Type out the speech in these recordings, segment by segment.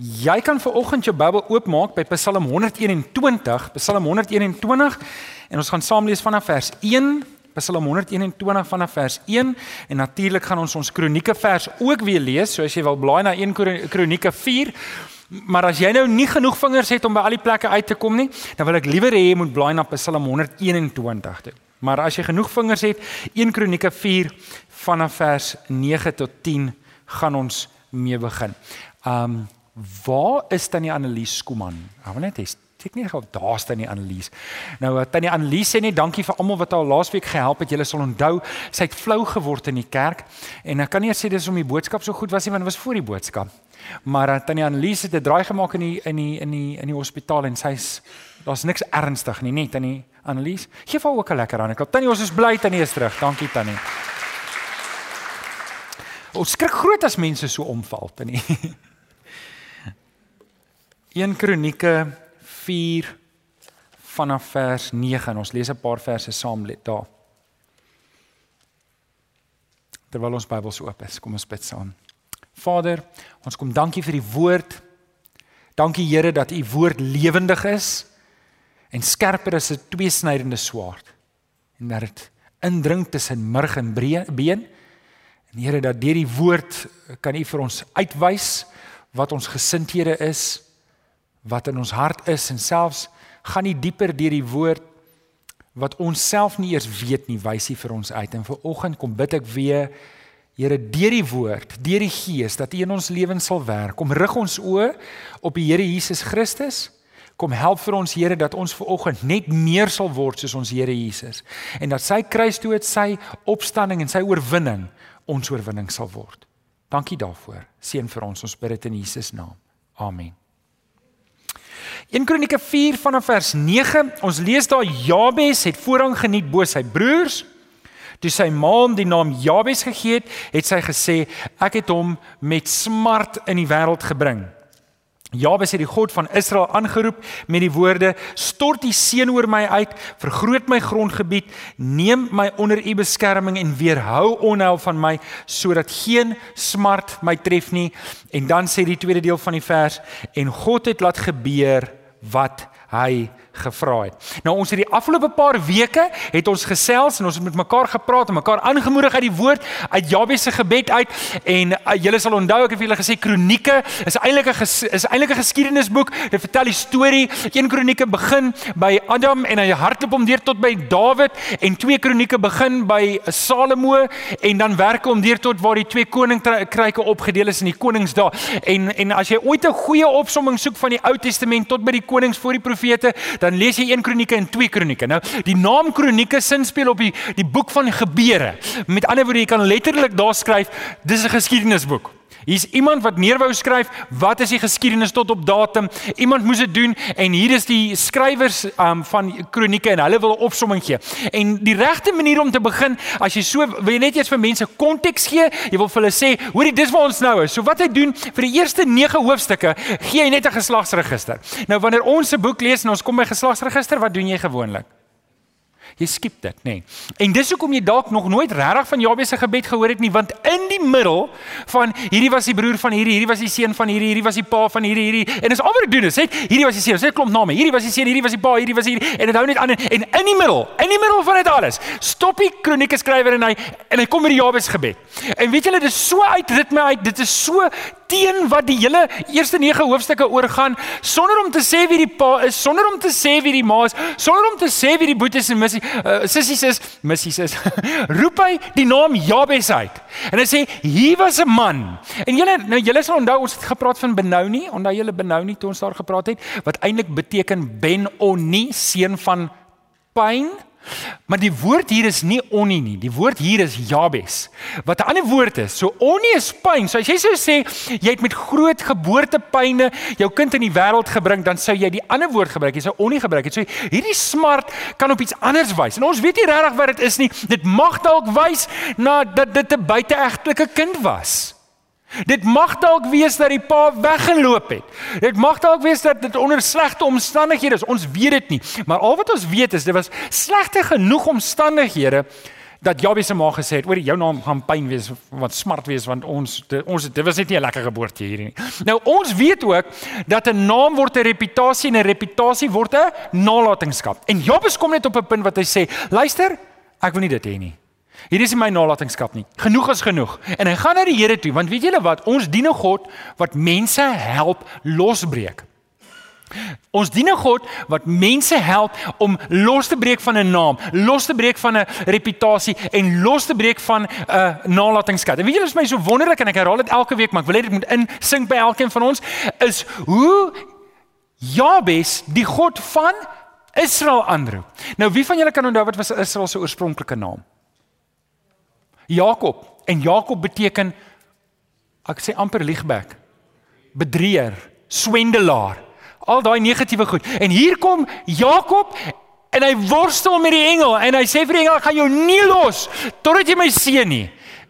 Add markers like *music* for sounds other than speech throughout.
Jy kan ver oggend jou Bybel oopmaak by Psalm 121, Psalm 121 en ons gaan saam lees vanaf vers 1, Psalm 121 vanaf vers 1 en natuurlik gaan ons ons Kronieke vers ook weer lees, so as jy wil blaai na 1 Kronieke 4. Maar as jy nou nie genoeg vingers het om by al die plekke uit te kom nie, dan wil ek liewer hê jy moet blaai na Psalm 121 toe. Maar as jy genoeg vingers het, 1 Kronieke 4 vanaf vers 9 tot 10 gaan ons mee begin. Um Waar is tannie Annelies Skuman? Ek wil net hê ek nie gou daar staan die Annelies. Nou eh, tannie Annelies sê net dankie vir almal wat haar laasweek gehelp het. Julle sal onthou, sy het flou geword in die kerk en ek kan nie sê dis om die boodskap so goed was nie want dit was voor die boodskap. Maar uh, tannie Annelies het 'n draai gemaak in die in die in die in die hospitaal en sy's daar's niks ernstig nie, net tannie Annelies. Geef haar ook 'n lekker hand. Ek wil tannie ons is bly tannie is terug. Dankie tannie. Ons skrik groot as mense so omval, tannie. *laughs* 1 Kronieke 4 vanaf vers 9 en ons lees 'n paar verse saam daar. Terwyl ons Bybels oop is, kom ons bid saam. Vader, ons kom dankie vir die woord. Dankie Here dat u woord lewendig is en skerper as 'n tweesnydende swaard en dat dit indring tussen murg en been. En Here dat deur die woord kan u vir ons uitwys wat ons gesindhede is wat in ons hart is en selfs gaan nie dieper deur die woord wat ons self nie eers weet nie wys hy vir ons uit. En vir oggend kom bid ek weer Here deur die woord deur die gees dat U in ons lewens sal werk. Kom rig ons oë op die Here Jesus Christus. Kom help vir ons Here dat ons ver oggend net meer sal word soos ons Here Jesus. En dat sy kruisdood sy opstanding en sy oorwinning ons oorwinning sal word. Dankie daarvoor. Seën vir ons. Ons bid dit in Jesus naam. Amen 1 Kronieke 4 vanaf vers 9. Ons lees daar Jabes het voorrang geniet bo sy broers. Toe sy ma hom die naam Jabes gegee het, het sy gesê ek het hom met smart in die wêreld gebring. Jabes het die God van Israel aangeroep met die woorde: "Stort die seën oor my uit, vergroot my grondgebied, neem my onder u beskerming en weerhou onheil van my sodat geen smart my tref nie." En dan sê die tweede deel van die vers: "En God het laat gebeur wat hy gevra het. Nou ons het die afgelope paar weke het ons gesels en ons het met mekaar gepraat en mekaar aangemoedig uit die woord uit Jabes se gebed uit en uh, julle sal onthou ek het vir julle gesê kronieke is eintlik 'n is eintlik 'n geskiedenisboek. Dit vertel die storie. Een kronieke begin by Adam en hy hardloop om deur tot by Dawid en twee kronieke begin by Salomo en dan werk hom deur tot waar die twee koninkryke opgedeel is in die konings daar. En en as jy ooit 'n goeie opsomming soek van die Ou Testament tot by die konings voor die profete, dan lees jy 1 Kronieke en 2 Kronieke. Nou, die naam Kronieke sin speel op die die boek van gebeure. Met ander woorde, jy kan letterlik daar skryf, dis 'n geskiedenisboek. Hier's iemand wat neerwou skryf, wat is die geskiedenis tot op datum? Iemand moes dit doen en hier is die skrywers um, van kronieke en hulle wil 'n opsomming gee. En die regte manier om te begin, as jy so wil jy net eers vir mense konteks gee, jy wil vir hulle sê, hoorie, dis waar ons nou is. So wat hy doen vir die eerste 9 hoofstukke, gee hy net 'n geslagsregister. Nou wanneer ons 'n boek lees en ons kom by geslagsregister, wat doen jy gewoonlik? Jy skiep dit, nê. Nee. En dis hoekom jy dalk nog nooit regtig van Jabes se gebed gehoor het nie, want in die middel van hierdie was die broer van hierdie, hierdie was die seun van hierdie, hierdie was die pa van hierdie, hierdie. En dis al wat ek doen is, sê hierdie was die seun, sê klomp name. Hierdie was die seun, hierdie was die pa, hierdie was hierdie en dit hou net aan en in die middel, in die middel van dit alles, stop die kronieke skrywer en hy en hy kom met die Jabes gebed. En weet julle, dit is so uit ritme uit, dit is so teen wat die hele eerste 9 hoofstukke oorgaan sonder om te sê wie die pa is, sonder om te sê wie die ma is, sonder om te sê wie die boeties en missie uh, sissies is, missies is. *laughs* roep hy die naam Jabes uit. En hy sê hier was 'n man. En julle nou julle sal onthou ons het gepraat van Benoni, onthou julle Benoni toe ons daar gepraat het wat eintlik beteken Ben-Oni, seun van pyn. Maar die woord hier is nie Onni nie. Die woord hier is Jabes. Wat 'n ander woord is. So Onni is pyn. So as jy sou sê jy het met groot geboortepyne jou kind in die wêreld gebring, dan sou jy die ander woord gebruik. Jy sou Onni gebruik het. So hierdie smart kan op iets anders wys. En ons weet nie regtig wat dit is nie. Dit mag dalk wys na dat dit 'n buiteegtelike kind was. Dit mag dalk wees dat die pa weggeloop het. Dit mag dalk wees dat dit onder slegte omstandighede is. Ons weet dit nie. Maar al wat ons weet is dit was slegte genoeg omstandighede dat Jabes se ma gesê het oor jou naam gaan pyn wees wat smart wees want ons de, ons dit was net nie 'n lekker geboorte hierdie nie. Nou ons weet ook dat 'n naam word 'n reputasie en 'n reputasie word 'n nalatenskap. En Jabes kom net op 'n punt wat hy sê, luister, ek wil nie dit hê nie. Hierdie is nie my nalatenskap nie. Genoeg is genoeg. En hy gaan na die Here toe want weet julle wat? Ons dien 'n God wat mense help losbreek. Ons dien 'n God wat mense help om los te breek van 'n naam, los te breek van 'n reputasie en los te breek van 'n uh, nalatenskap. En weet julle wat my so wonderlik en ek herhaal dit elke week, maar ek wil hê dit moet insink by elkeen van ons is hoe Jabes die God van Israel aanroep. Nou wie van julle kan onthou wat was Israel se oorspronklike naam? Jakob. En Jakob beteken ek sê amper liegbek. Bedrieër, swendelaar al daai negatiewe goed. En hier kom Jakob en hy worstel met die engel en hy sê vir die engel ek gaan jou nie los totdat jy my seën nie.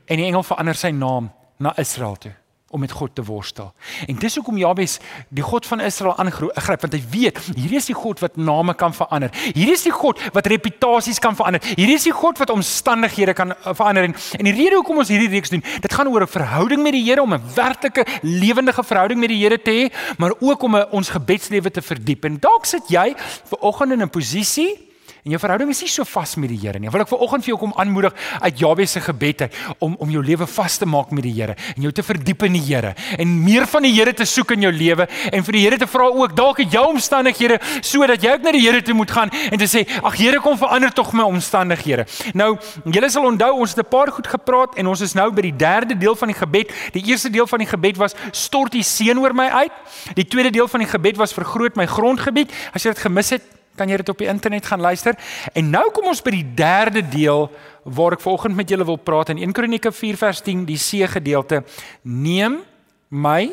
En die engel verander sy naam na Israel toe om met God te worstel. En dis hoekom Jabes die God van Israel aangryp want hy weet hierdie is die God wat name kan verander. Hierdie is die God wat reputasies kan verander. Hierdie is die God wat omstandighede kan eh, verander en en die rede hoekom ons hierdie reeks doen, dit gaan oor 'n verhouding met die Here om 'n werklike lewendige verhouding met die Here te hê, maar ook om 'n ons gebedslewe te verdiep. En dalk sit jy ver oggend in 'n posisie En jou verhouding is nie so vas met die Here nie. Wil ek vanoggend vir jou kom aanmoedig uit Jabes se gebed uit om om jou lewe vas te maak met die Here en jou te verdiep in die Here en meer van die Here te soek in jou lewe en vir die Here te vra ook dalk het jou omstandighede sodat jy ook na die Here toe moet gaan en te sê ag Here kom verander tog my omstandighede. Nou, julle sal onthou ons het 'n paar goed gepraat en ons is nou by die derde deel van die gebed. Die eerste deel van die gebed was stort die seën oor my uit. Die tweede deel van die gebed was vergroot my grondgebied. As jy dit gemis het, kan jy dit op die internet gaan luister. En nou kom ons by die derde deel waar ek vanoggend met julle wil praat in 1 Kronieke 4 vers 10, die see gedeelte. Neem my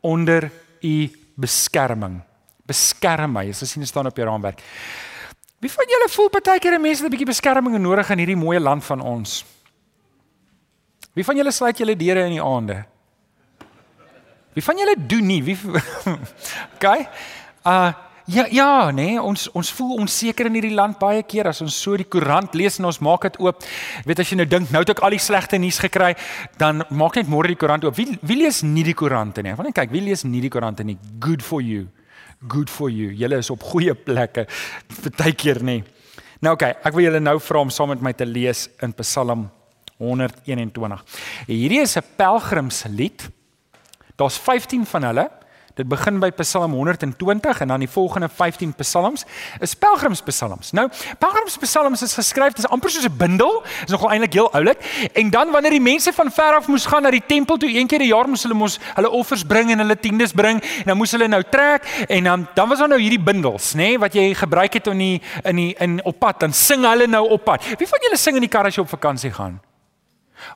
onder u beskerming. Beskerm my. Jy sien staan op jou raamwerk. Wie van julle voel partykeer mense het 'n bietjie beskerming nodig in hierdie mooi land van ons? Wie van julle sluit julle deure in die aande? Wie van julle doen nie? Wie *laughs* Okay. Uh Ja ja, nee, ons ons voel onseker in hierdie land baie keer as ons so die koerant lees en ons maak dit oop. Weet as jy nou dink nou het ek al die slegte nuus gekry, dan maak net môre die koerant oop. Wie wie lees nie die koerante nie? Want kyk, wie lees nie die koerante nie? Good for you. Good for you. Julle is op goeie plekke. Partykeer nê. Nou oké, okay, ek wil julle nou vra om saam met my te lees in Psalm 121. Hierdie is 'n pelgrimslied. Daar's 15 van hulle. Dit begin by Psalm 120 en dan die volgende 15 psalms is pelgrimspsalms. Nou, pelgrimspsalms is geskryf, dit is amper soos 'n bundel, is nogal eintlik heel oulik. En dan wanneer die mense van ver af moes gaan na die tempel toe, een keer 'n jaar moes hulle mos hulle offers bring en hulle tiendes bring en dan moes hulle nou trek en dan dan was daar nou hierdie bundels, nê, nee, wat jy gebruik het in die in die in op pad, dan sing hulle nou op pad. Wie van julle sing in die kar as jy op vakansie gaan?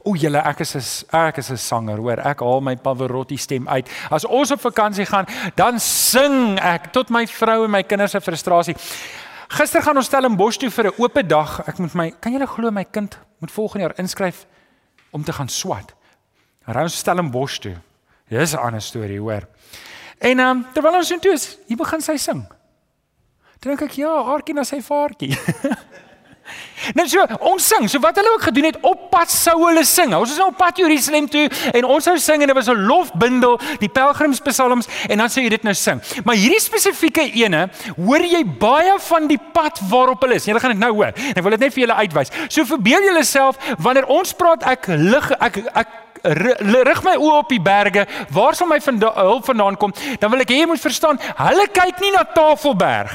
O julle ek is 'n ek is 'n sanger hoor. Ek haal my Pavarotti stem uit. As ons op vakansie gaan dan sing ek tot my vrou en my kinders se frustrasie. Gister gaan ons Stellenbosch toe vir 'n oop dag. Ek moet my kan julle glo my kind moet volgende jaar inskryf om te gaan swat? Ry ons Stellenbosch toe. Dis 'n ander storie hoor. En um, terwyl ons intoe is hier begin sy sing. Dink ek ja haartjie na sy vaartjie *laughs* Nou so, ons sing. So wat hulle ook gedoen het, op pad sou hulle sing. Ons is nou op pad Jerusalem toe en ons sou sing en dit was 'n lofbundel, die pelgrimspsalms en dan sou jy dit nou sing. Maar hierdie spesifieke ene, hoor jy baie van die pad waarop hulle is. Julle gaan dit nou hoor. Ek wil dit net vir julle uitwys. So verbeel julleself wanneer ons praat ek lig ek ek rig my oë op die berge, waar sal my vanda, hulp vandaan kom? Dan wil ek hê jy moet verstaan, hulle kyk nie na Tafelberg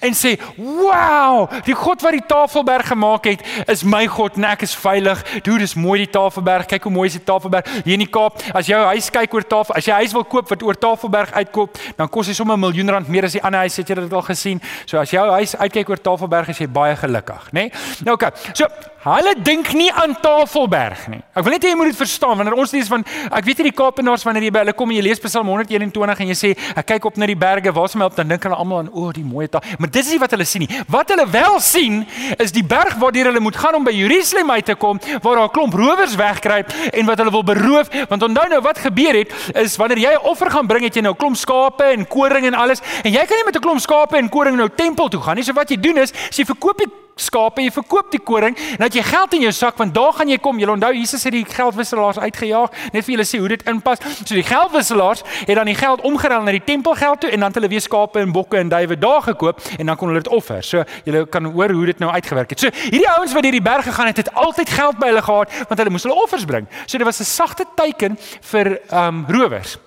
en sê, "Wow, die God wat die Tafelberg gemaak het, is my God en ek is veilig." Dude, dis mooi die Tafelberg. Kyk hoe mooi is die Tafelberg hier in die Kaap. As jy 'n huis kyk oor Tafel, as jy huis wil koop wat oor Tafelberg uitkoop, dan kos dit sommer 'n miljoen rand meer as die ander huis, het jy dit al gesien? So as jou huis uitkyk oor Tafelberg, is jy baie gelukkig, né? Nee? Nou. Okay. So, hulle dink nie aan Tafelberg nie. Ek wil net hê jy moet dit verstaan want wanneer ons lees van ek weet nie die Kaapenaars wanneer jy by hulle kom en jy lees Psalm 121 en jy sê ek kyk op na die berge, waar is my help? Dan dink hulle almal aan o, oh, die mooi taal. Maar dis nie wat hulle sien nie. Wat hulle wel sien is die berg waardeur hulle moet gaan om by Jerusalem uit te kom waar daar 'n klomp rowers wegkruip en wat hulle wil beroof. Want onthou nou wat gebeur het is wanneer jy 'n offer gaan bring, het jy nou 'n klomp skape en koring en alles en jy kan nie met 'n klomp skape en koring nou tempel toe gaan nie. So wat jy doen is, jy verkoop die skape, jy verkoop die koring en dat jy geld in jou sak want daar gaan jy kom. Jy onthou Jesus het die geldwisselaars uitgejaag net vir julle sê hoe dit inpas. So die geldwisselaars het dan die geld omgeruil na die tempelgeld toe en dan het hulle weer skape en bokke en duwe daar gekoop en dan kon hulle dit offer. So julle kan hoor hoe dit nou uitgewerk het. So hierdie ouens wat hierdie berge gaan het, het altyd geld by hulle gehad want hulle moes hulle offers bring. So dit was 'n sagte teken vir ehm um, rowers.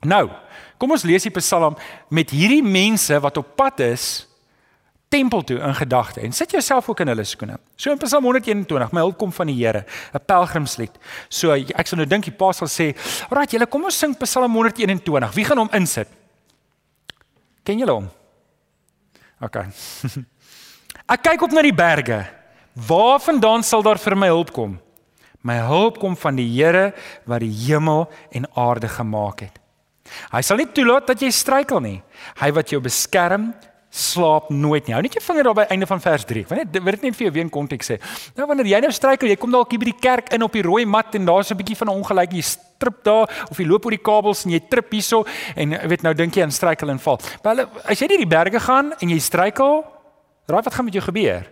Nou, kom ons lees die Psalm met hierdie mense wat op pad is tempel toe in gedagte en sit jouself ook in hulle skoene. So in Psalm 121, my hulp kom van die Here, 'n pelgrimslied. So ek sou nou dink die pa sal sê, "Alraai, julle kom ons sing Psalm 121. Wie gaan hom insit?" Ken julle hom? OK. *laughs* ek kyk op na die berge. Waarvandaan sal daar vir my hulp kom? My hulp kom van die Here wat die hemel en aarde gemaak het. Hy sal nie toelaat dat jy struikel nie. Hy wat jou beskerm slaap nooit nie. Hou net jou vinger daar by einde van vers 3. Want dit word net vir jou weer in konteks sê. Nou wanneer jy nou struikel, jy kom dalk hier by die kerk in op die rooi mat en daar's 'n bietjie van 'n ongeluk, jy trip daar of jy loop oor die kabels en jy trip hierso en weet nou dink jy aan struikel en val. Wel as jy nie die berge gaan en jy struikel, raai wat gaan met jou gebeur?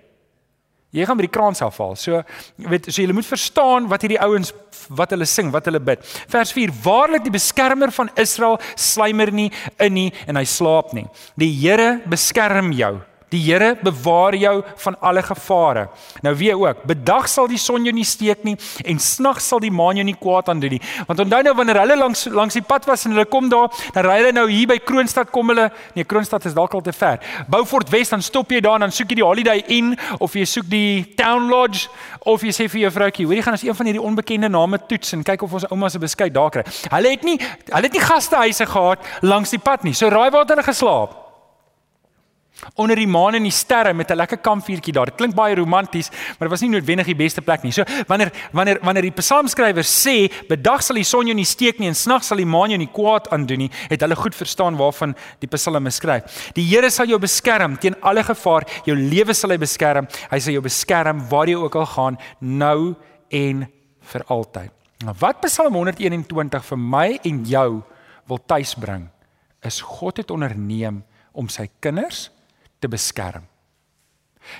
Jy gaan by die kraan self val. So weet so jy moet verstaan wat hierdie ouens wat hulle sing, wat hulle bid. Vers 4: Waarlik die beskermer van Israel slymer nie in nie en hy slaap nie. Die Here beskerm jou. Die Here bewaar jou van alle gevare. Nou weet ook, bedag sal die son jou nie steek nie en snags sal die maan jou nie kwaad aan doen nie. Want onthou nou wanneer hulle langs langs die pad was en hulle kom daar, dan ry hulle nou hier by Kroonstad kom hulle, nee Kroonstad is dalk al te ver. Beaufort West dan stop jy daar en dan soek jy die Holiday Inn of jy soek die Town Lodge of jy sê vir jou vroutjie, hoor jy gaan ons een van hierdie onbekende name toets en kyk of ons ouma se beskuit daar kry. Hulle het nie hulle het nie gastehuise gehad langs die pad nie. So raai waar hulle geslaap onder die maan en die sterre met 'n lekker kampvuurtjie daar. Dit klink baie romanties, maar dit was nie noodwendig die beste plek nie. So wanneer wanneer wanneer die psalmskrywer sê, "Bedag sal die son jou nie steek nie en snags sal die maan jou nie kwaad aandoen nie," het hulle goed verstaan waarvan die psalme skryf. Die Here sal jou beskerm teen alle gevaar. Jou lewe sal hy beskerm. Hy sal jou beskerm waar jy ook al gaan, nou en vir altyd. Nou wat Psalm 121 vir my en jou wil tuisbring, is God het onderneem om sy kinders te beskerm.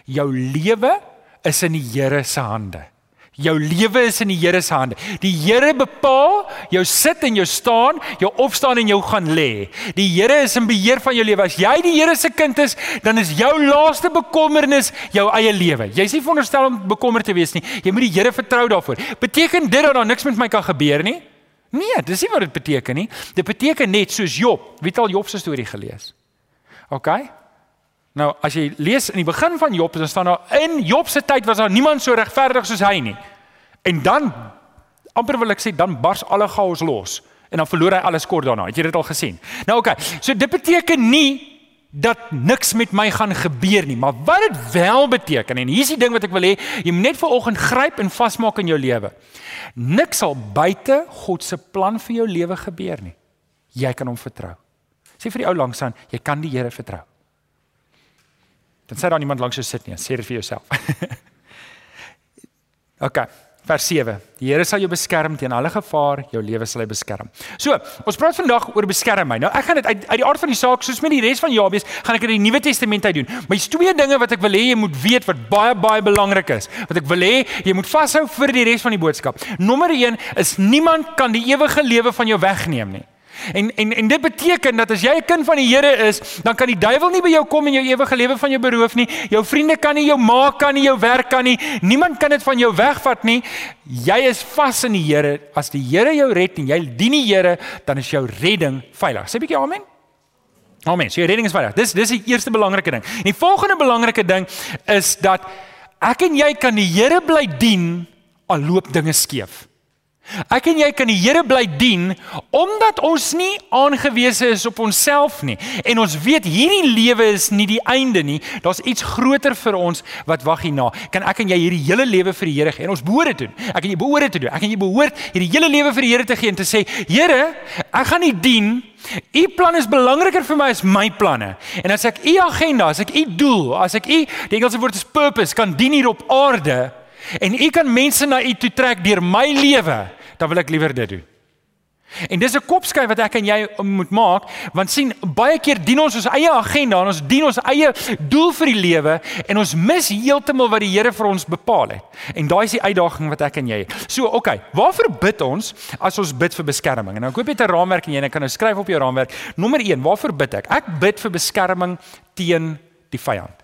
Jou lewe is in die Here se hande. Jou lewe is in die Here se hande. Die Here bepaal jou sit en jou staan, jou opstaan en jou gaan lê. Die Here is in beheer van jou lewe. As jy die Here se kind is, dan is jou laaste bekommernis jou eie lewe. Jy's nie veronderstel om bekommerd te wees nie. Jy moet die Here vertrou daarvoor. Beteken dit dat daar niks met my kan gebeur nie? Nee, dis nie wat dit beteken nie. Dit beteken net soos Job. Wie het al Job se storie gelees? OK? Nou, as jy lees in die begin van Job, dan staan daar in Job se tyd was daar niemand so regverdig soos hy nie. En dan amper wil ek sê dan bars alle chaos los en dan verloor hy alles kort daarna. Het jy dit al gesien? Nou oké. Okay, so dit beteken nie dat niks met my gaan gebeur nie, maar wat dit wel beteken en hier's die ding wat ek wil hê, jy moet net vanoggend gryp en vasmaak in jou lewe. Niks sal buite God se plan vir jou lewe gebeur nie. Jy kan hom vertrou. Sê vir die ou langs aan, jy kan die Here vertrou. Dan sê daar niemand langs jou sit nie, sê dit vir jouself. *laughs* OK. Vers 7. Die Here sal jou beskerm teen alle gevaar, jou lewe sal hy beskerm. So, ons praat vandag oor beskerm my. Nou ek gaan dit uit uit die aard van die saak, soos met die res van Jabes, gaan ek in die Nuwe Testament uit doen. Maar hier's twee dinge wat ek wil hê jy moet weet wat baie baie belangrik is. Wat ek wil hê jy moet vashou vir die res van die boodskap. Nommer 1 is niemand kan die ewige lewe van jou wegneem nie. En en en dit beteken dat as jy 'n kind van die Here is, dan kan die duiwel nie by jou kom en jou ewige lewe van jou beroof nie. Jou vriende kan nie, jou ma kan nie, jou werk kan nie. Niemand kan dit van jou wegvat nie. Jy is vas in die Here. As die Here jou red en jy dien die Here, dan is jou redding veilig. Sê 'n bietjie amen. Amen. So jou redding is veilig. Dis dis die eerste belangrike ding. En die volgende belangrike ding is dat ek en jy kan die Here bly dien al loop dinge skeef. Ek en jy kan die Here bly dien omdat ons nie aangewese is op onsself nie en ons weet hierdie lewe is nie die einde nie. Daar's iets groter vir ons wat wag hierna. Kan ek en jy hierdie hele lewe vir die Here gee en ons behoort dit doen. Ek en jy behoort dit te doen. Ek en jy behoort hierdie hele lewe vir die Here te gee en te sê, Here, ek gaan nie dien U plan is belangriker vir my as my planne. En as ek u agenda, as ek u doel, as ek u die Engelse woord is purpose kan dien hier op aarde, en u kan mense na u toe trek deur my lewe, dan wil ek liewer dit doen. En dis 'n kopskyf wat ek en jy moet maak, want sien, baie keer dien ons ons eie agenda en ons dien ons eie doel vir die lewe en ons mis heeltemal wat die Here vir ons bepaal het. En daai is die uitdaging wat ek en jy het. So, okay, waarvoor bid ons as ons bid vir beskerming? En nou ek hoop jy 'n raamwerk en jy kan nou skryf op jou raamwerk. Nommer 1, waarvoor bid ek? Ek bid vir beskerming teen die vyand.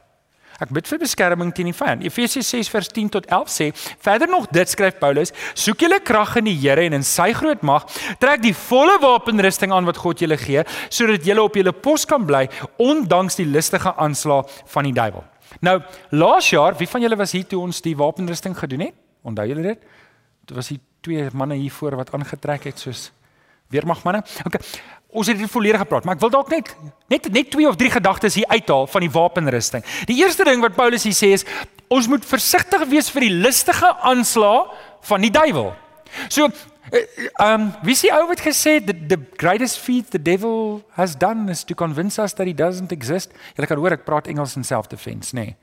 Ek bid vir beskerming teen die vyand. Efesiërs 6 vers 10 tot 11 sê: "Verder nog dit skryf Paulus: Soek julle krag in die Here en in sy groot mag, trek die volle wapenrusting aan wat God julle gee, sodat julle op julle pos kan bly ondanks die listige aanslae van die duiwel." Nou, laas jaar, wie van julle was hier toe ons die wapenrusting gedoen het? Onthou julle dit? Dit was die twee manne hier voor wat aangetrek het soos weermagmanne. Okay. Ons het dit volledig gepraat, maar ek wil dalk net net net twee of drie gedagtes hier uithaal van die wapenrusting. Die eerste ding wat Paulus hier sê is ons moet versigtig wees vir die listige aanslae van die duiwel. So ehm um, wie sê ou het gesê the, the greatest feat the devil has done is to convince us that he doesn't exist. Jy kan hoor ek praat Engels in self-defense, nê. Nee.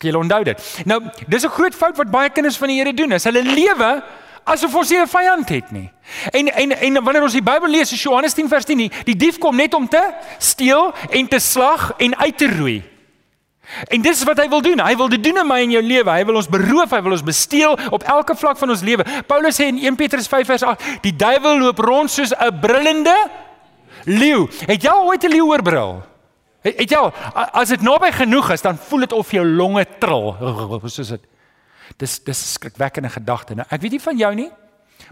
Okay, onthou dit. Nou, dis 'n groot fout wat baie kinders van die Here doen. Is hulle lewe asof ons nie 'n vyand het nie. En en en wanneer ons die Bybel lees, is Johannes 10 vers 10, die, die dief kom net om te steel en te slag en uit te roei. En dis wat hy wil doen. Hy wil dit doen in my en jou lewe. Hy wil ons beroof, hy wil ons besteel op elke vlak van ons lewe. Paulus sê in 1 Petrus 5 vers 8, die duiwel loop rond soos 'n brullende leeu. Het jy ooit 'n leeu oorbrul? Het jy al as dit naby genoeg is, dan voel dit of jou longe trill. *laughs* Soos dit. Dis dis skrikwekkende gedagte. Nou, ek weet nie van jou nie,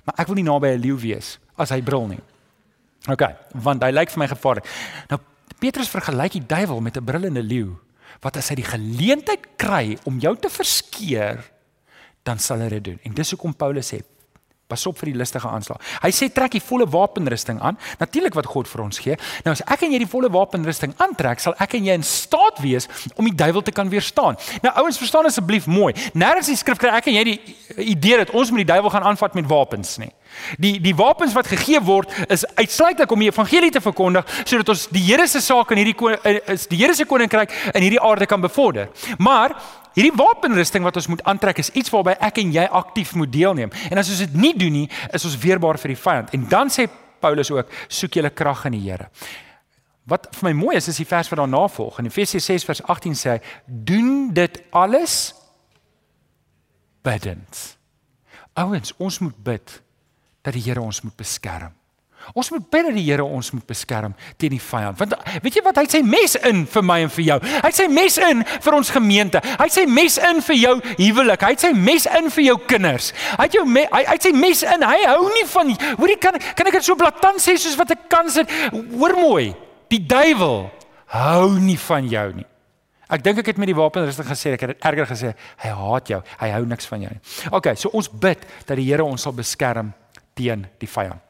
maar ek wil nie naby 'n leeu wees as hy brul nie. OK, want hy lyk vir my gevaarlik. Nou Petrus vergelyk die duiwel met 'n brullende leeu. Wat as hy die geleentheid kry om jou te verskeer, dan sal hy dit doen. En dis hoekom Paulus sê, Pas op vir die listige aanslag. Hy sê trek die volle wapenrusting aan. Natuurlik wat God vir ons gee. Nou as ek en jy die volle wapenrusting aantrek, sal ek en jy in staat wees om die duiwel te kan weerstaan. Nou ouens, verstaan asseblief mooi. Nêrens in die skrif kry ek en jy die idee dat ons met die duiwel gaan aanvat met wapens nie. Die die wapens wat gegee word is uitsluitlik om die evangelie te verkondig sodat ons die Here se saak in hierdie is die Here se koninkryk in hierdie aarde kan bevorder. Maar Hierdie wapenrusting wat ons moet aantrek is iets waarby ek en jy aktief moet deelneem. En as ons dit nie doen nie, is ons weerbaar vir die vyand. En dan sê Paulus ook, soek julle krag in die Here. Wat vir my mooi is, is die vers wat daarna volg. In Efesië 6 vers 18 sê hy, doen dit alles bidend. Ouens, ons moet bid dat die Here ons moet beskerm. Ons moet bid dat die Here ons moet beskerm teen die vyand. Want weet jy wat? Hy het sy mes in vir my en vir jou. Hy het sy mes in vir ons gemeente. Hy het sy mes in vir jou huwelik. Hy het sy mes in vir jou kinders. Hy het jou me, hy, hy het sy mes in. Hy hou nie van hoorie kan kan ek dit so blaatant sê soos wat ek kan sê. Hoor mooi. Die duiwel hou nie van jou nie. Ek dink ek het met die wapenrusting gesê, ek het dit erger gesê. Hy haat jou. Hy hou niks van jou nie. OK, so ons bid dat die Here ons sal beskerm teen die vyand.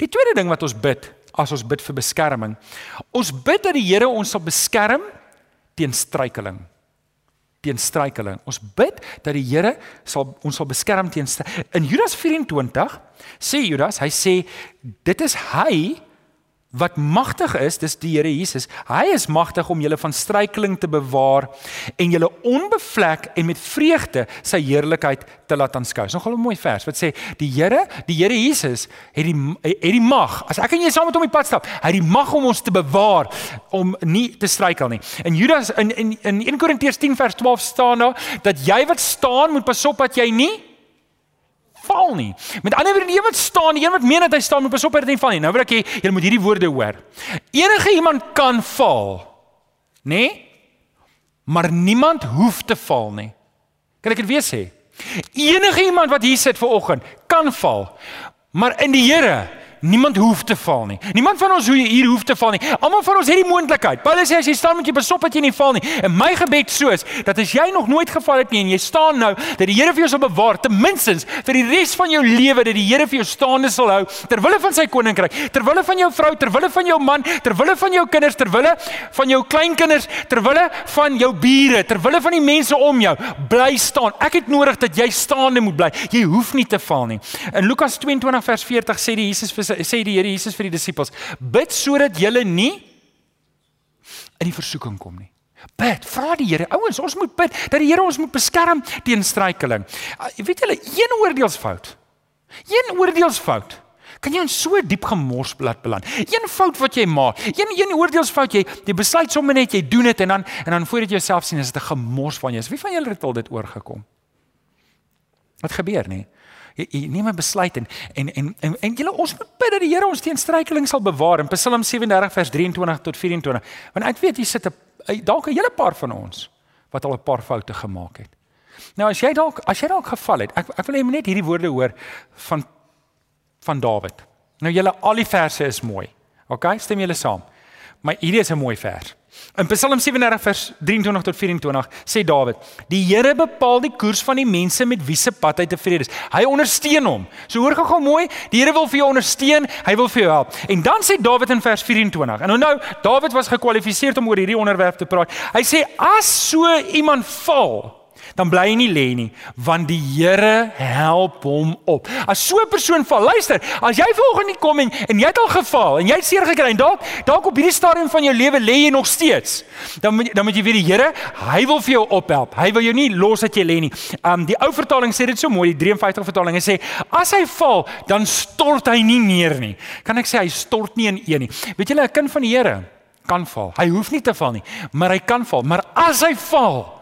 Die tweede ding wat ons bid, as ons bid vir beskerming, ons bid dat die Here ons sal beskerm teen struikeling. Teen struikeling. Ons bid dat die Here sal ons sal beskerm teen In Judas 24 sê Judas, hy sê dit is hy wat magtig is, dis die Here Jesus. Hy is magtig om julle van struikeling te bewaar en julle onbevlek en met vreugde sy heerlikheid te laat aanskou. Dis nogal 'n mooi vers wat sê die Here, die Here Jesus het die het die mag. As ek en jy saam met hom die pad stap, hy het die mag om ons te bewaar om nie te struikel nie. In Judas in in in 1 Korintiërs 10 vers 12 staan daar dat jy wat staan moet pas op dat jy nie val nie. Met ander woorde, die een wat staan, die een wat meen dat hy staan, moet pas op hy nie val nie. Nou wil ek hê julle moet hierdie woorde hoor. Enige iemand kan val. Nê? Nee? Maar niemand hoef te val nie. Kan ek dit weer sê? Enige iemand wat hier sit ver oggend kan val. Maar in die Here Niemand hoef te val nie. Niemand van ons hier hoef te val nie. Almal van ons het die moontlikheid. Paulus sê as jy staan met jy besop dat jy nie val nie. En my gebed soos dat as jy nog nooit geval het nie en jy staan nou dat die Here vir jou sal bewaar ten minste vir die res van jou lewe dat die Here vir jou staande sal hou ter wille van sy koninkryk, ter wille van jou vrou, ter wille van jou man, ter wille van jou kinders, ter wille van jou kleinkinders, ter wille van jou bure, ter wille van die mense om jou. Bly staan. Ek het nodig dat jy staande moet bly. Jy hoef nie te val nie. In Lukas 22 vers 40 sê die Jesus sê die Here Jesus vir die disippels: "Bid sodat julle nie in die versoeking kom nie." Bid, vra die Here. Ouens, ons moet bid dat die Here ons moet beskerm teen struikeling. Uh, weet julle, een oordeelsfout. Een oordeelsfout. Kan jy in so diep gemors laat beland? Een fout wat jy maak, een een oordeelsfout jy, jy besluit sommer net jy doen dit en dan en dan voordat jy jouself sien is dit 'n gemors van jou. Wie van julle het al dit oorgekom? Wat gebeur nie? Jy, jy neem 'n besluit en en en en, en julle ons moet bid dat die Here ons teen struikeling sal bewaar in Psalm 37 vers 23 tot 24. Want ek weet jy sit 'n dalk 'n hele paar van ons wat al 'n paar foute gemaak het. Nou as jy dalk as jy dalk geval het, ek ek wil net hierdie woorde hoor van van Dawid. Nou julle al die verse is mooi. OK, stem julle saam. Maar hierdie is 'n mooi vers. In Psalm 37 vers 23 tot 24 sê Dawid: "Die Here bepaal die koers van die mense met wie se pad hy tevrede is. Hy ondersteun hom." So hoor gou-gou mooi, die Here wil vir jou ondersteun, hy wil vir jou help. En dan sê Dawid in vers 24. En nou, Dawid was gekwalifiseer om oor hierdie onderwerp te praat. Hy sê: "As so iemand val, dan bly hy nie lê nie, want die Here help hom op. As so 'n persoon val, luister, as jy volgende kom en, en jy het al geval en jy het seer gekry en dalk dalk op hierdie stadium van jou lewe lê jy nog steeds, dan moet dan moet jy weet die Here, hy wil vir jou ophelp. Hy wil jou nie los dat jy lê nie. Um die ou vertaling sê dit so mooi, die 53 vertaling, hy sê as hy val, dan stort hy nie neer nie. Kan ek sê hy stort nie in een nie. Weet julle 'n kind van die Here kan val. Hy hoef nie te val nie, maar hy kan val. Maar as hy val,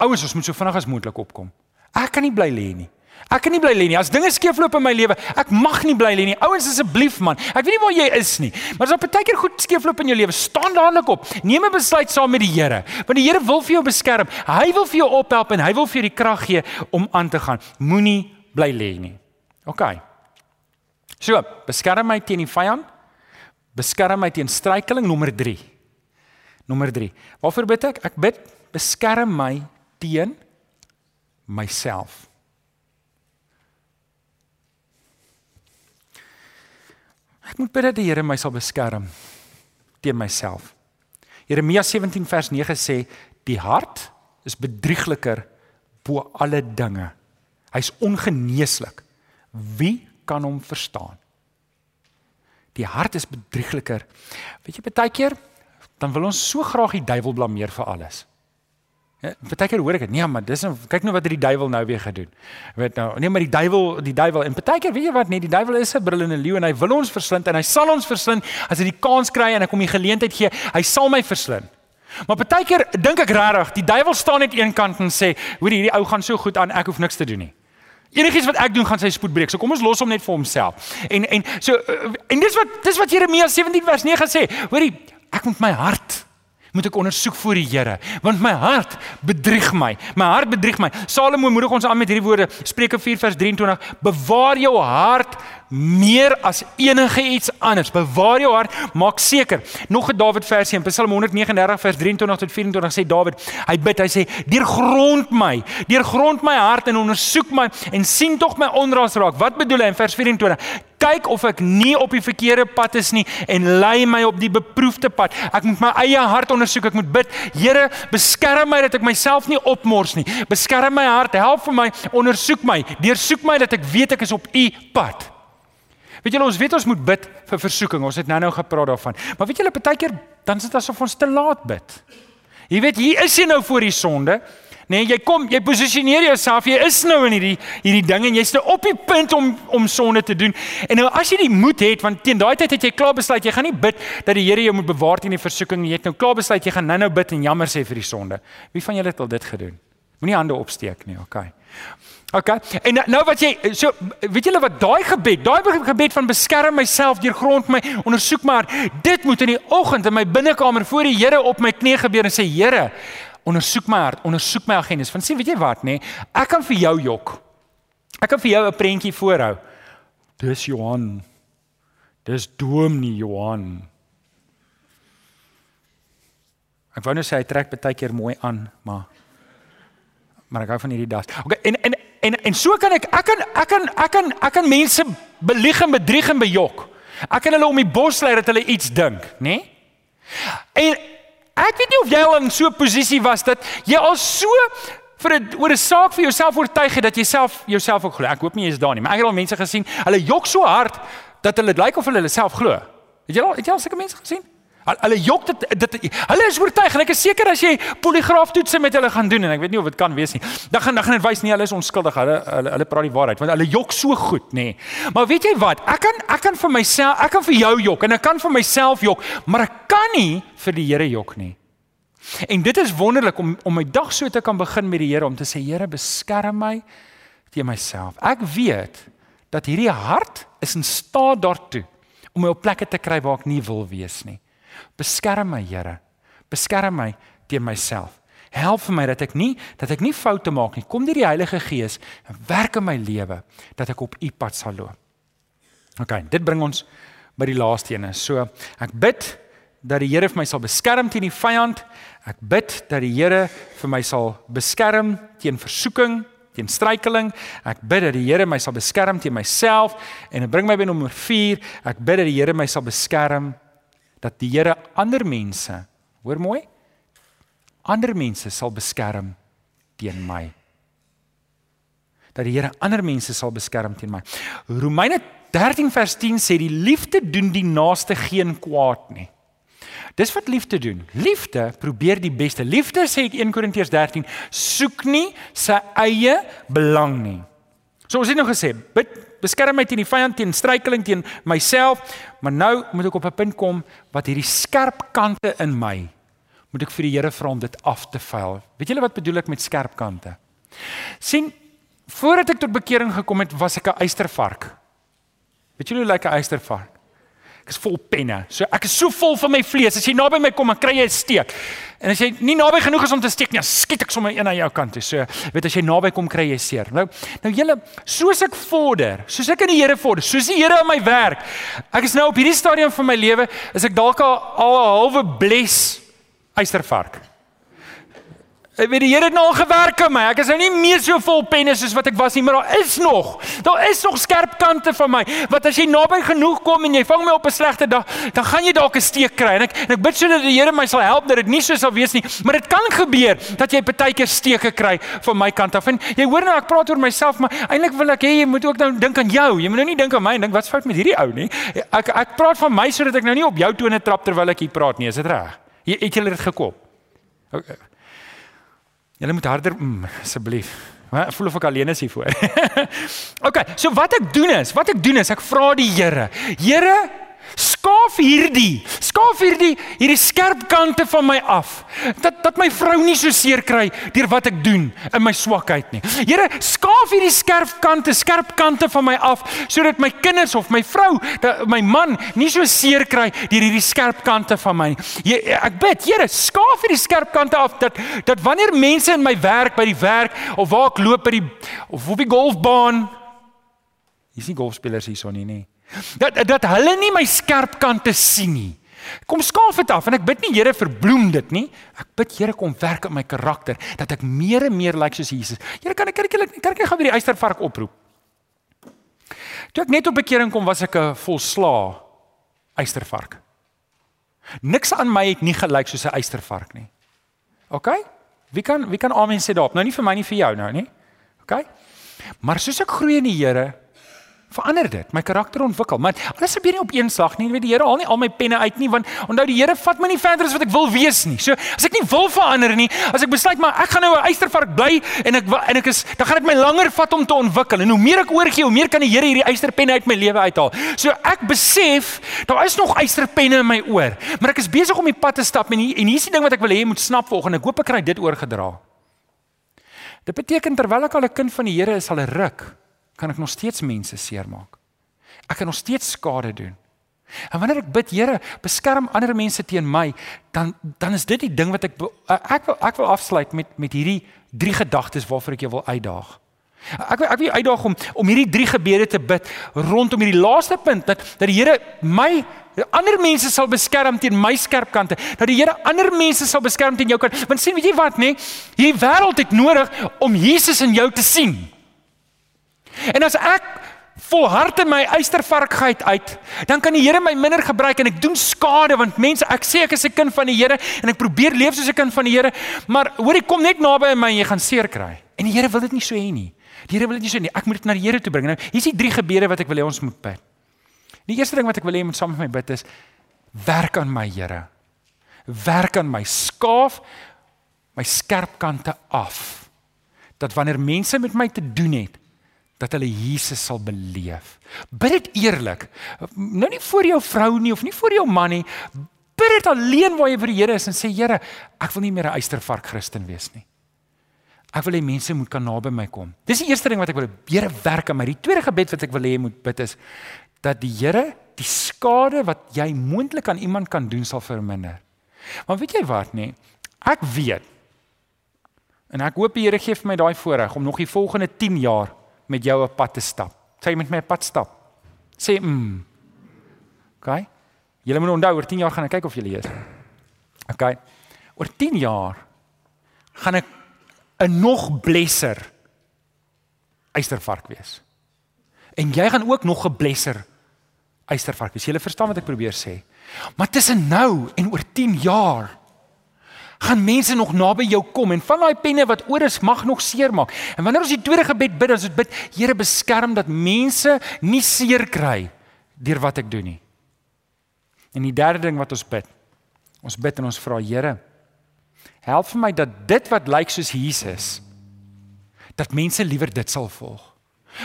Ouens, ons moet so vinnig as moontlik opkom. Ek kan nie bly lê nie. Ek kan nie bly lê nie. As dinge skeefloop in my lewe, ek mag nie bly lê nie. Ouens, asseblief man. Ek weet nie waar jy is nie, maar as op 'n tydjie goed skeefloop in jou lewe, staan dadelik op. Neem 'n besluit saam met die Here, want die Here wil vir jou beskerm. Hy wil vir jou ophelp en hy wil vir jou die krag gee om aan te gaan. Moenie bly lê nie. OK. So, beskerm my teen die vyand. Beskerm my teen struikeling nommer 3. Nommer 3. Waarvoor bid ek? Ek bid beskerm my teen myself. Ek moet bid dat die Here my sal beskerm teen myself. Jeremia 17 vers 9 sê die hart is bedriegliker bo alle dinge. Hy's ongeneeslik. Wie kan hom verstaan? Die hart is bedriegliker. Weet jy baie keer dan wil ons so graag die duiwel blameer vir alles. Ja, partykeer hoor ek dit. Nee, maar dis nou kyk nou wat het die duiwel nou weer gedoen. Weet nou, nee, maar die duiwel, die duiwel en partykeer weet jy wat nee, die duiwel is 'n brullende leeu en hy wil ons verslind en hy sal ons verslind as hy die kans kry en ek hom die geleentheid gee, hy sal my verslind. Maar partykeer dink ek regtig, die duiwel staan net een kant en sê, hoor hierdie ou gaan so goed aan, ek hoef niks te doen nie. Enigiets wat ek doen gaan sy spoed breek. So kom ons los hom net vir homself. En en so en dis wat dis wat Jeremia 17 vers 9 sê. Hoorie, ek moet my hart moet ek ondersoek voor die Here want my hart bedrieg my. My hart bedrieg my. Salomo moedig ons aan met hierdie woorde. Spreuke 4 vers 23 bewaar jou hart meer as enige iets anders. Bewaar jou hart. Maak seker. Nog 'n Dawid versie in Psalm 139 vers 23 tot 24 sê Dawid hy bid hy sê deurgrond my. Deurgrond my hart en ondersoek my en sien tog my onras raak. Wat bedoel hy in vers 24 kyk of ek nie op die verkeerde pad is nie en lei my op die beproefde pad. Ek moet my eie hart ondersoek. Ek moet bid, Here, beskerm my dat ek myself nie opmors nie. Beskerm my hart, help vir my, ondersoek my, deursoek my dat ek weet ek is op U pad. Weet julle ons weet ons moet bid vir versoeking. Ons het nou-nou gepraat daarvan. Maar weet julle partykeer dan is dit asof ons te laat bid. Jy weet hier is jy nou voor die sonde. Nee, jy kom, jy posisioneer jouself, jy is nou in hierdie hierdie ding en jy's nou op die punt om om sonde te doen. En nou as jy die moed het, want teen daai tyd het jy klaar besluit jy gaan nie bid dat die Here jou moet bewaar teen die versoeking nie. Jy het nou klaar besluit jy gaan nou-nou bid en jammer sê vir die sonde. Wie van julle het al dit gedoen? Moenie hande opsteek nie, okay. Okay. En nou, nou wat jy so weet julle wat daai gebed, daai gebed van beskerm myself deur grond my, ondersoek maar, dit moet in die oggend in my binnekamer voor die Here op my knie gebeur en sê Here, ondersoek my hart, ondersoek my agendas. Want sien, weet jy wat nê? Nee? Ek kan vir jou jok. Ek kan vir jou 'n prentjie voorhou. Dis Johan. Dis Dominee Johan. Ek wou net sê hy trek baie keer mooi aan, maar maar ek hou van hierdie das. Okay, en en en en so kan ek ek kan ek kan ek kan ek kan mense belieg en bedrieg en bejok. Ek kan hulle om die bos lei dat hulle iets dink, nê? Nee? En ek weet nie of jy al in so 'n posisie was dat jy al so vir 'n oor 'n saak vir jouself oortuig het dat jy self jouself ook glo. Ek hoop nie jy is daar nie, maar ek het al mense gesien, hulle jok so hard dat hulle lyk of hulle hulle self glo. Het jy al het jy al sulke mense gesien? Hulle jok dit dit hulle is oortuig en ek is seker as jy poligraaf toetse met hulle gaan doen en ek weet nie of dit kan wees nie. Dan gaan dan gaan dit wys nie hulle is onskuldig. Hulle hulle hulle praat die waarheid want hulle jok so goed, nê. Nee. Maar weet jy wat? Ek kan ek kan vir myself, ek kan vir jou jok en ek kan vir myself jok, maar ek kan nie vir die Here jok nie. En dit is wonderlik om om my dag so te kan begin met die Here om te sê Here beskerm my teen myself. Ek weet dat hierdie hart is in staat daartoe om my op plekke te kry waar ek nie wil wees nie. Beskerm my, Here. Beskerm my teen myself. Help vir my dat ek nie dat ek nie foute maak nie. Kom deur die Heilige Gees en werk in my lewe dat ek op U pad sal loop. OK, dit bring ons by die laaste een. So, ek bid dat die Here vir my sal beskerm teen die vyand. Ek bid dat die Here vir my sal beskerm teen versoeking, teen struikeling. Ek bid dat die Here my sal beskerm teen myself en dit bring my by nommer 4. Ek bid dat die Here my sal beskerm dat die Here ander mense, hoor mooi, ander mense sal beskerm teen my. Dat die Here ander mense sal beskerm teen my. Romeine 13 vers 10 sê die liefde doen die naaste geen kwaad nie. Dis wat liefde doen. Liefde probeer die beste. Liefde sê ek 1 Korintiërs 13 soek nie sy eie belang nie. So ons het nou gesê, bid beskerm my teen die vyand, teen struikeling, teen myself, maar nou moet ek op 'n punt kom wat hierdie skerp kante in my moet ek vir die Here vra om dit af te vuil. Weet julle wat bedoel ek met skerp kante? sien voordat ek tot bekering gekom het, was ek 'n eystervark. Weet julle hoe lyk 'n eystervark? Ek is vol penne. So ek is so vol van my vlees. As jy naby my kom, dan kry jy 'n steek. En as jy nie naby genoeg is om te steek nie, skiet ek sommer een aan jou kant toe. So, weet as jy naby kom, kry jy seer. Nou, nou julle, soos ek vorder, soos ek in die Here vorder, soos die Here in my werk. Ek is nou op hierdie stadium van my lewe, is ek dalk al 'n halwe bles eystervark. Ek weet die Here het nou al gewerk aan my. Ek is nou nie meer so vol penne soos wat ek was nie, maar daar is nog. Daar is nog skerp kante van my. Wat as jy naby genoeg kom en jy vang my op 'n slegte dag, dan gaan jy dalk 'n steek kry. En ek en ek bid sodat die Here my sal help dat dit nie so sal wees nie, maar dit kan gebeur dat jy partykeer steke kry van my kant af. En jy hoor nou ek praat oor myself, maar eintlik wil ek hê jy moet ook nou dink aan jou. Jy moet nou nie dink aan my en dink wat's fout met hierdie ou nie. Ek ek praat van my sodat ek nou nie op jou tone trap terwyl ek hier praat nie. Is dit reg? Jy het julle dit gekop. Okay. Julle moet harder mm, asseblief. Maar voel of ek alleen is hier voor. *laughs* okay, so wat ek doen is, wat ek doen is ek vra die Here. Here, skaaf hierdie, skaaf hierdie hierdie skerp kante van my af. Dat dat my vrou nie so seer kry deur wat ek doen in my swakheid nie. Here, skaaf hierdie skerp kante, skerp kante van my af sodat my kinders of my vrou, dat my man nie so seer kry deur hierdie skerp kante van my. Jy, ek bid, Here, skaaf hierdie skerp kante af dat dat wanneer mense in my werk by die werk of waar ek loop by die of op die golfbaan Hier's nie golfspelers hierson nie, nie. Dat dat hulle nie my skerp kante sien nie. Kom skaaf dit af en ek bid nie Here verbloem dit nie. Ek bid Here kom werk aan my karakter dat ek meer en meer lyk like soos Jesus. Here kan ek kan ek kan ek gaan weer die eystervark oproep. Toe ek net op bekering kom was ek 'n volslaa eystervark. Niks aan my het nie gelyk soos 'n eystervark nie. OK? Wie kan wie kan amen sê daarop? Nou nie vir my nie vir jou nou nie. OK? Maar soos ek groei in die Here, verander dit, my karakter ontwikkel. Maar alles gebeur nie op een slag nie. Jy weet die Here haal nie al my penne uit nie want onthou die Here vat my nie verder as wat ek wil wees nie. So as ek nie wil verander nie, as ek besluit maar ek gaan nou 'n eystervark bly en ek en ek is dan gaan dit my langer vat om te ontwikkel. En hoe meer ek oorgee, hoe meer kan die Here hierdie eysterpenne uit my lewe uithaal. So ek besef daar is nog eysterpenne in my oor, maar ek is besig om die pad te stap en hier, en hier's die ding wat ek wil hê jy moet snap volgende. Ek hoop ek kry dit oorgedra. Dit beteken terwyl ek al 'n kind van die Here is, sal 'n ruk kan ek nog steeds mense seermaak. Ek kan nog steeds skade doen. En wanneer ek bid, Here, beskerm ander mense teen my, dan dan is dit die ding wat ek ek wil ek wil afsluit met met hierdie drie gedagtes waarvoor ek jou wil uitdaag. Ek ek wil uitdaag om om hierdie drie gebede te bid rondom hierdie laaste punt dat dat die Here my ander mense sal beskerm teen my skerp kante. Dat die Here ander mense sal beskerm teen jou kant. Want sien, weet jy wat nê? Nee? Hierdie wêreld het nodig om Jesus in jou te sien. En as ek volhard in my eystervarkheid uit, dan kan die Here my minder gebruik en ek doen skade want mense, ek sê ek is 'n kind van die Here en ek probeer leef soos 'n kind van die Here, maar hoor ek kom net naby my en jy gaan seer kry. En die Here wil dit nie so hê nie. Die Here wil dit nie so nie. Ek moet dit na die Here toe bring. Nou, hier's die drie gebede wat ek wil hê ons moet bid. Die eerste ding wat ek wil hê moet saam met my bid is werk aan my Here. Werk aan my skaaf my skerp kante af. Dat wanneer mense met my te doen het, dat hulle Jesus sal beleef. Bid dit eerlik. Nou nie vir jou vrou nie of nie vir jou man nie. Bid dit alleen waar jy vir die Here is en sê Here, ek wil nie meer 'n eystervark Christen wees nie. Ek wil hê mense moet kan naby my kom. Dis die eerste ding wat ek wil hê. Here werk aan my. Die tweede gebed wat ek wil hê jy moet bid is dat die Here die skade wat jy moontlik aan iemand kan doen sal verminder. Maar weet jy wat nê? Ek weet. En ek hoop die Here gee vir my daai voorreg om nog die volgende 10 jaar met jou op pad te stap. Sê met my op pad stap. Sê mm. OK. Julle moet onthou oor 10 jaar gaan ek kyk of julle is. OK. Oor 10 jaar gaan ek 'n nog blesser eystervark wees. En jy gaan ook nog 'n blesser eystervark wees. Jy verstaan wat ek probeer sê. Maar tussen nou en oor 10 jaar gaan mense nog naby jou kom en van daai penne wat oor is mag nog seer maak. En wanneer ons die tweede gebed bid, dit bid, Here beskerm dat mense nie seer kry deur wat ek doen nie. En die derde ding wat ons bid, ons bid en ons vra Here, help vir my dat dit wat lyk soos Jesus dat mense liewer dit sal volg.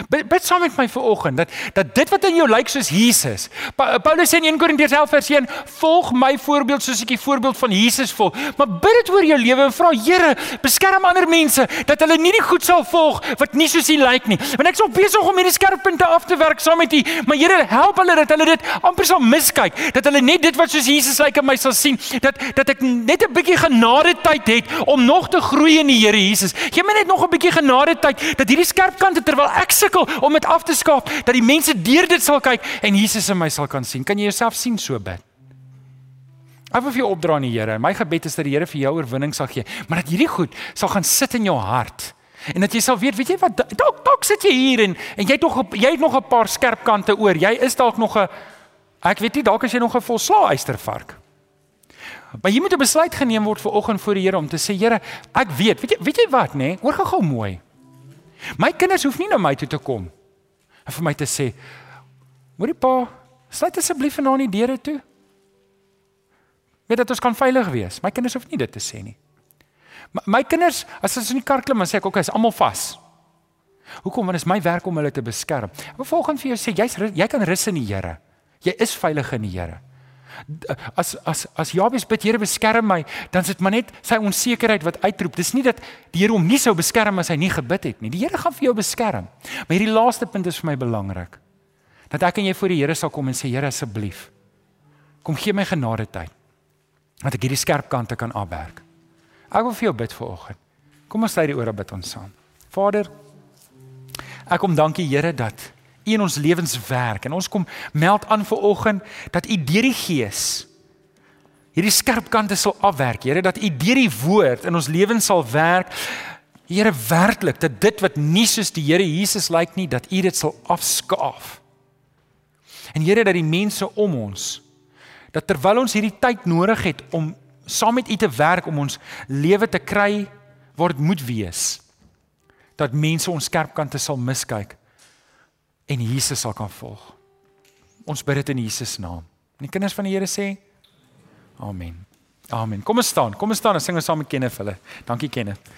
Bid, bid saam met my vanoggend dat dat dit wat in jou lyk soos Jesus. Pa, Paulus sê in 1 Korintiërs 11 vers 1, volg my voorbeeld soos ek die voorbeeld van Jesus volg. Maar bid dit oor jou lewe en vra Here, beskerm ander mense dat hulle nie die goed sal volg wat nie soos U lyk nie. Want ek is op besig om hierdie skerppunte af te werk saam met U, maar Here, help hulle dat hulle dit amper sal miskyk, dat hulle net dit wat soos Jesus lyk in my sal sien, dat dat ek net 'n bietjie genade tyd het om nog te groei in die Here Jesus. Gee my net nog 'n bietjie genade tyd dat hierdie skerp kante terwyl ek sukkel om dit af te skaap dat die mense deur dit sal kyk en Jesus in my sal kan sien. Kan jy jouself sien so bid? Ek wil vir jou opdra aan die Here. My gebed is dat die Here vir jou oorwinning sal gee, maar dat hierdie goed sal gaan sit in jou hart. En dat jy sal weet, weet jy wat, dalk dalk sit jy hier en en jy het nog jy het nog 'n paar skerp kante oor. Jy is dalk nog 'n ek weet nie, dalk is jy nog 'n volslaa eystervark. Maar jy moet 'n besluit geneem word vir oggend voor die Here om te sê, Here, ek weet, weet jy weet jy wat, nê? Nee? Hoor gou-gou mooi. My kinders hoef nie na my toe te kom en vir my te sê: "Moenie pa, sluit asseblief vanaand die deure toe." Weet dat ons kan veilig wees. My kinders hoef nie dit te sê nie. My, my kinders, as hulle in die kar klim, dan sê ek: "Oké, is almal vas." Hoekom? Want dit is my werk om hulle te beskerm. Ek wil volgens vir jou sê, jy's jy kan rus in die Here. Jy is veilig in die Here as as as Jabes bid Here beskerm my, dan is dit maar net sy onsekerheid wat uitroep. Dis nie dat die Here hom nie sou beskerm as hy nie gebid het nie. Die Here gaan vir jou beskerm. Maar hierdie laaste punt is vir my belangrik. Dat ek en jy voor die Here sal kom en sê Here asseblief, kom gee my genade tyd. Dat ek hierdie skerp kante kan afwerk. Ek wil vir jou bid vanoggend. Kom ons sluit die ore bid ons saam. Vader, ek kom dankie Here dat U in ons lewens werk en ons kom meld aan vir oggend dat U deur die Gees hierdie skerp kante sal afwerk, Here, dat U deur die woord in ons lewens sal werk. Here, werklik dat dit wat nie soos die Here Jesus lyk nie, dat U dit sal afskaaf. En Here, dat die mense om ons dat terwyl ons hierdie tyd nodig het om saam met U te werk om ons lewe te kry waar dit moet wees, dat mense ons skerp kante sal miskyk en Jesus sal kan volg. Ons bid dit in Jesus naam. En die kinders van die Here sê Amen. Amen. Kom ons staan. Kom ons staan en sing ons saam met Kenneth hulle. Dankie Kenneth.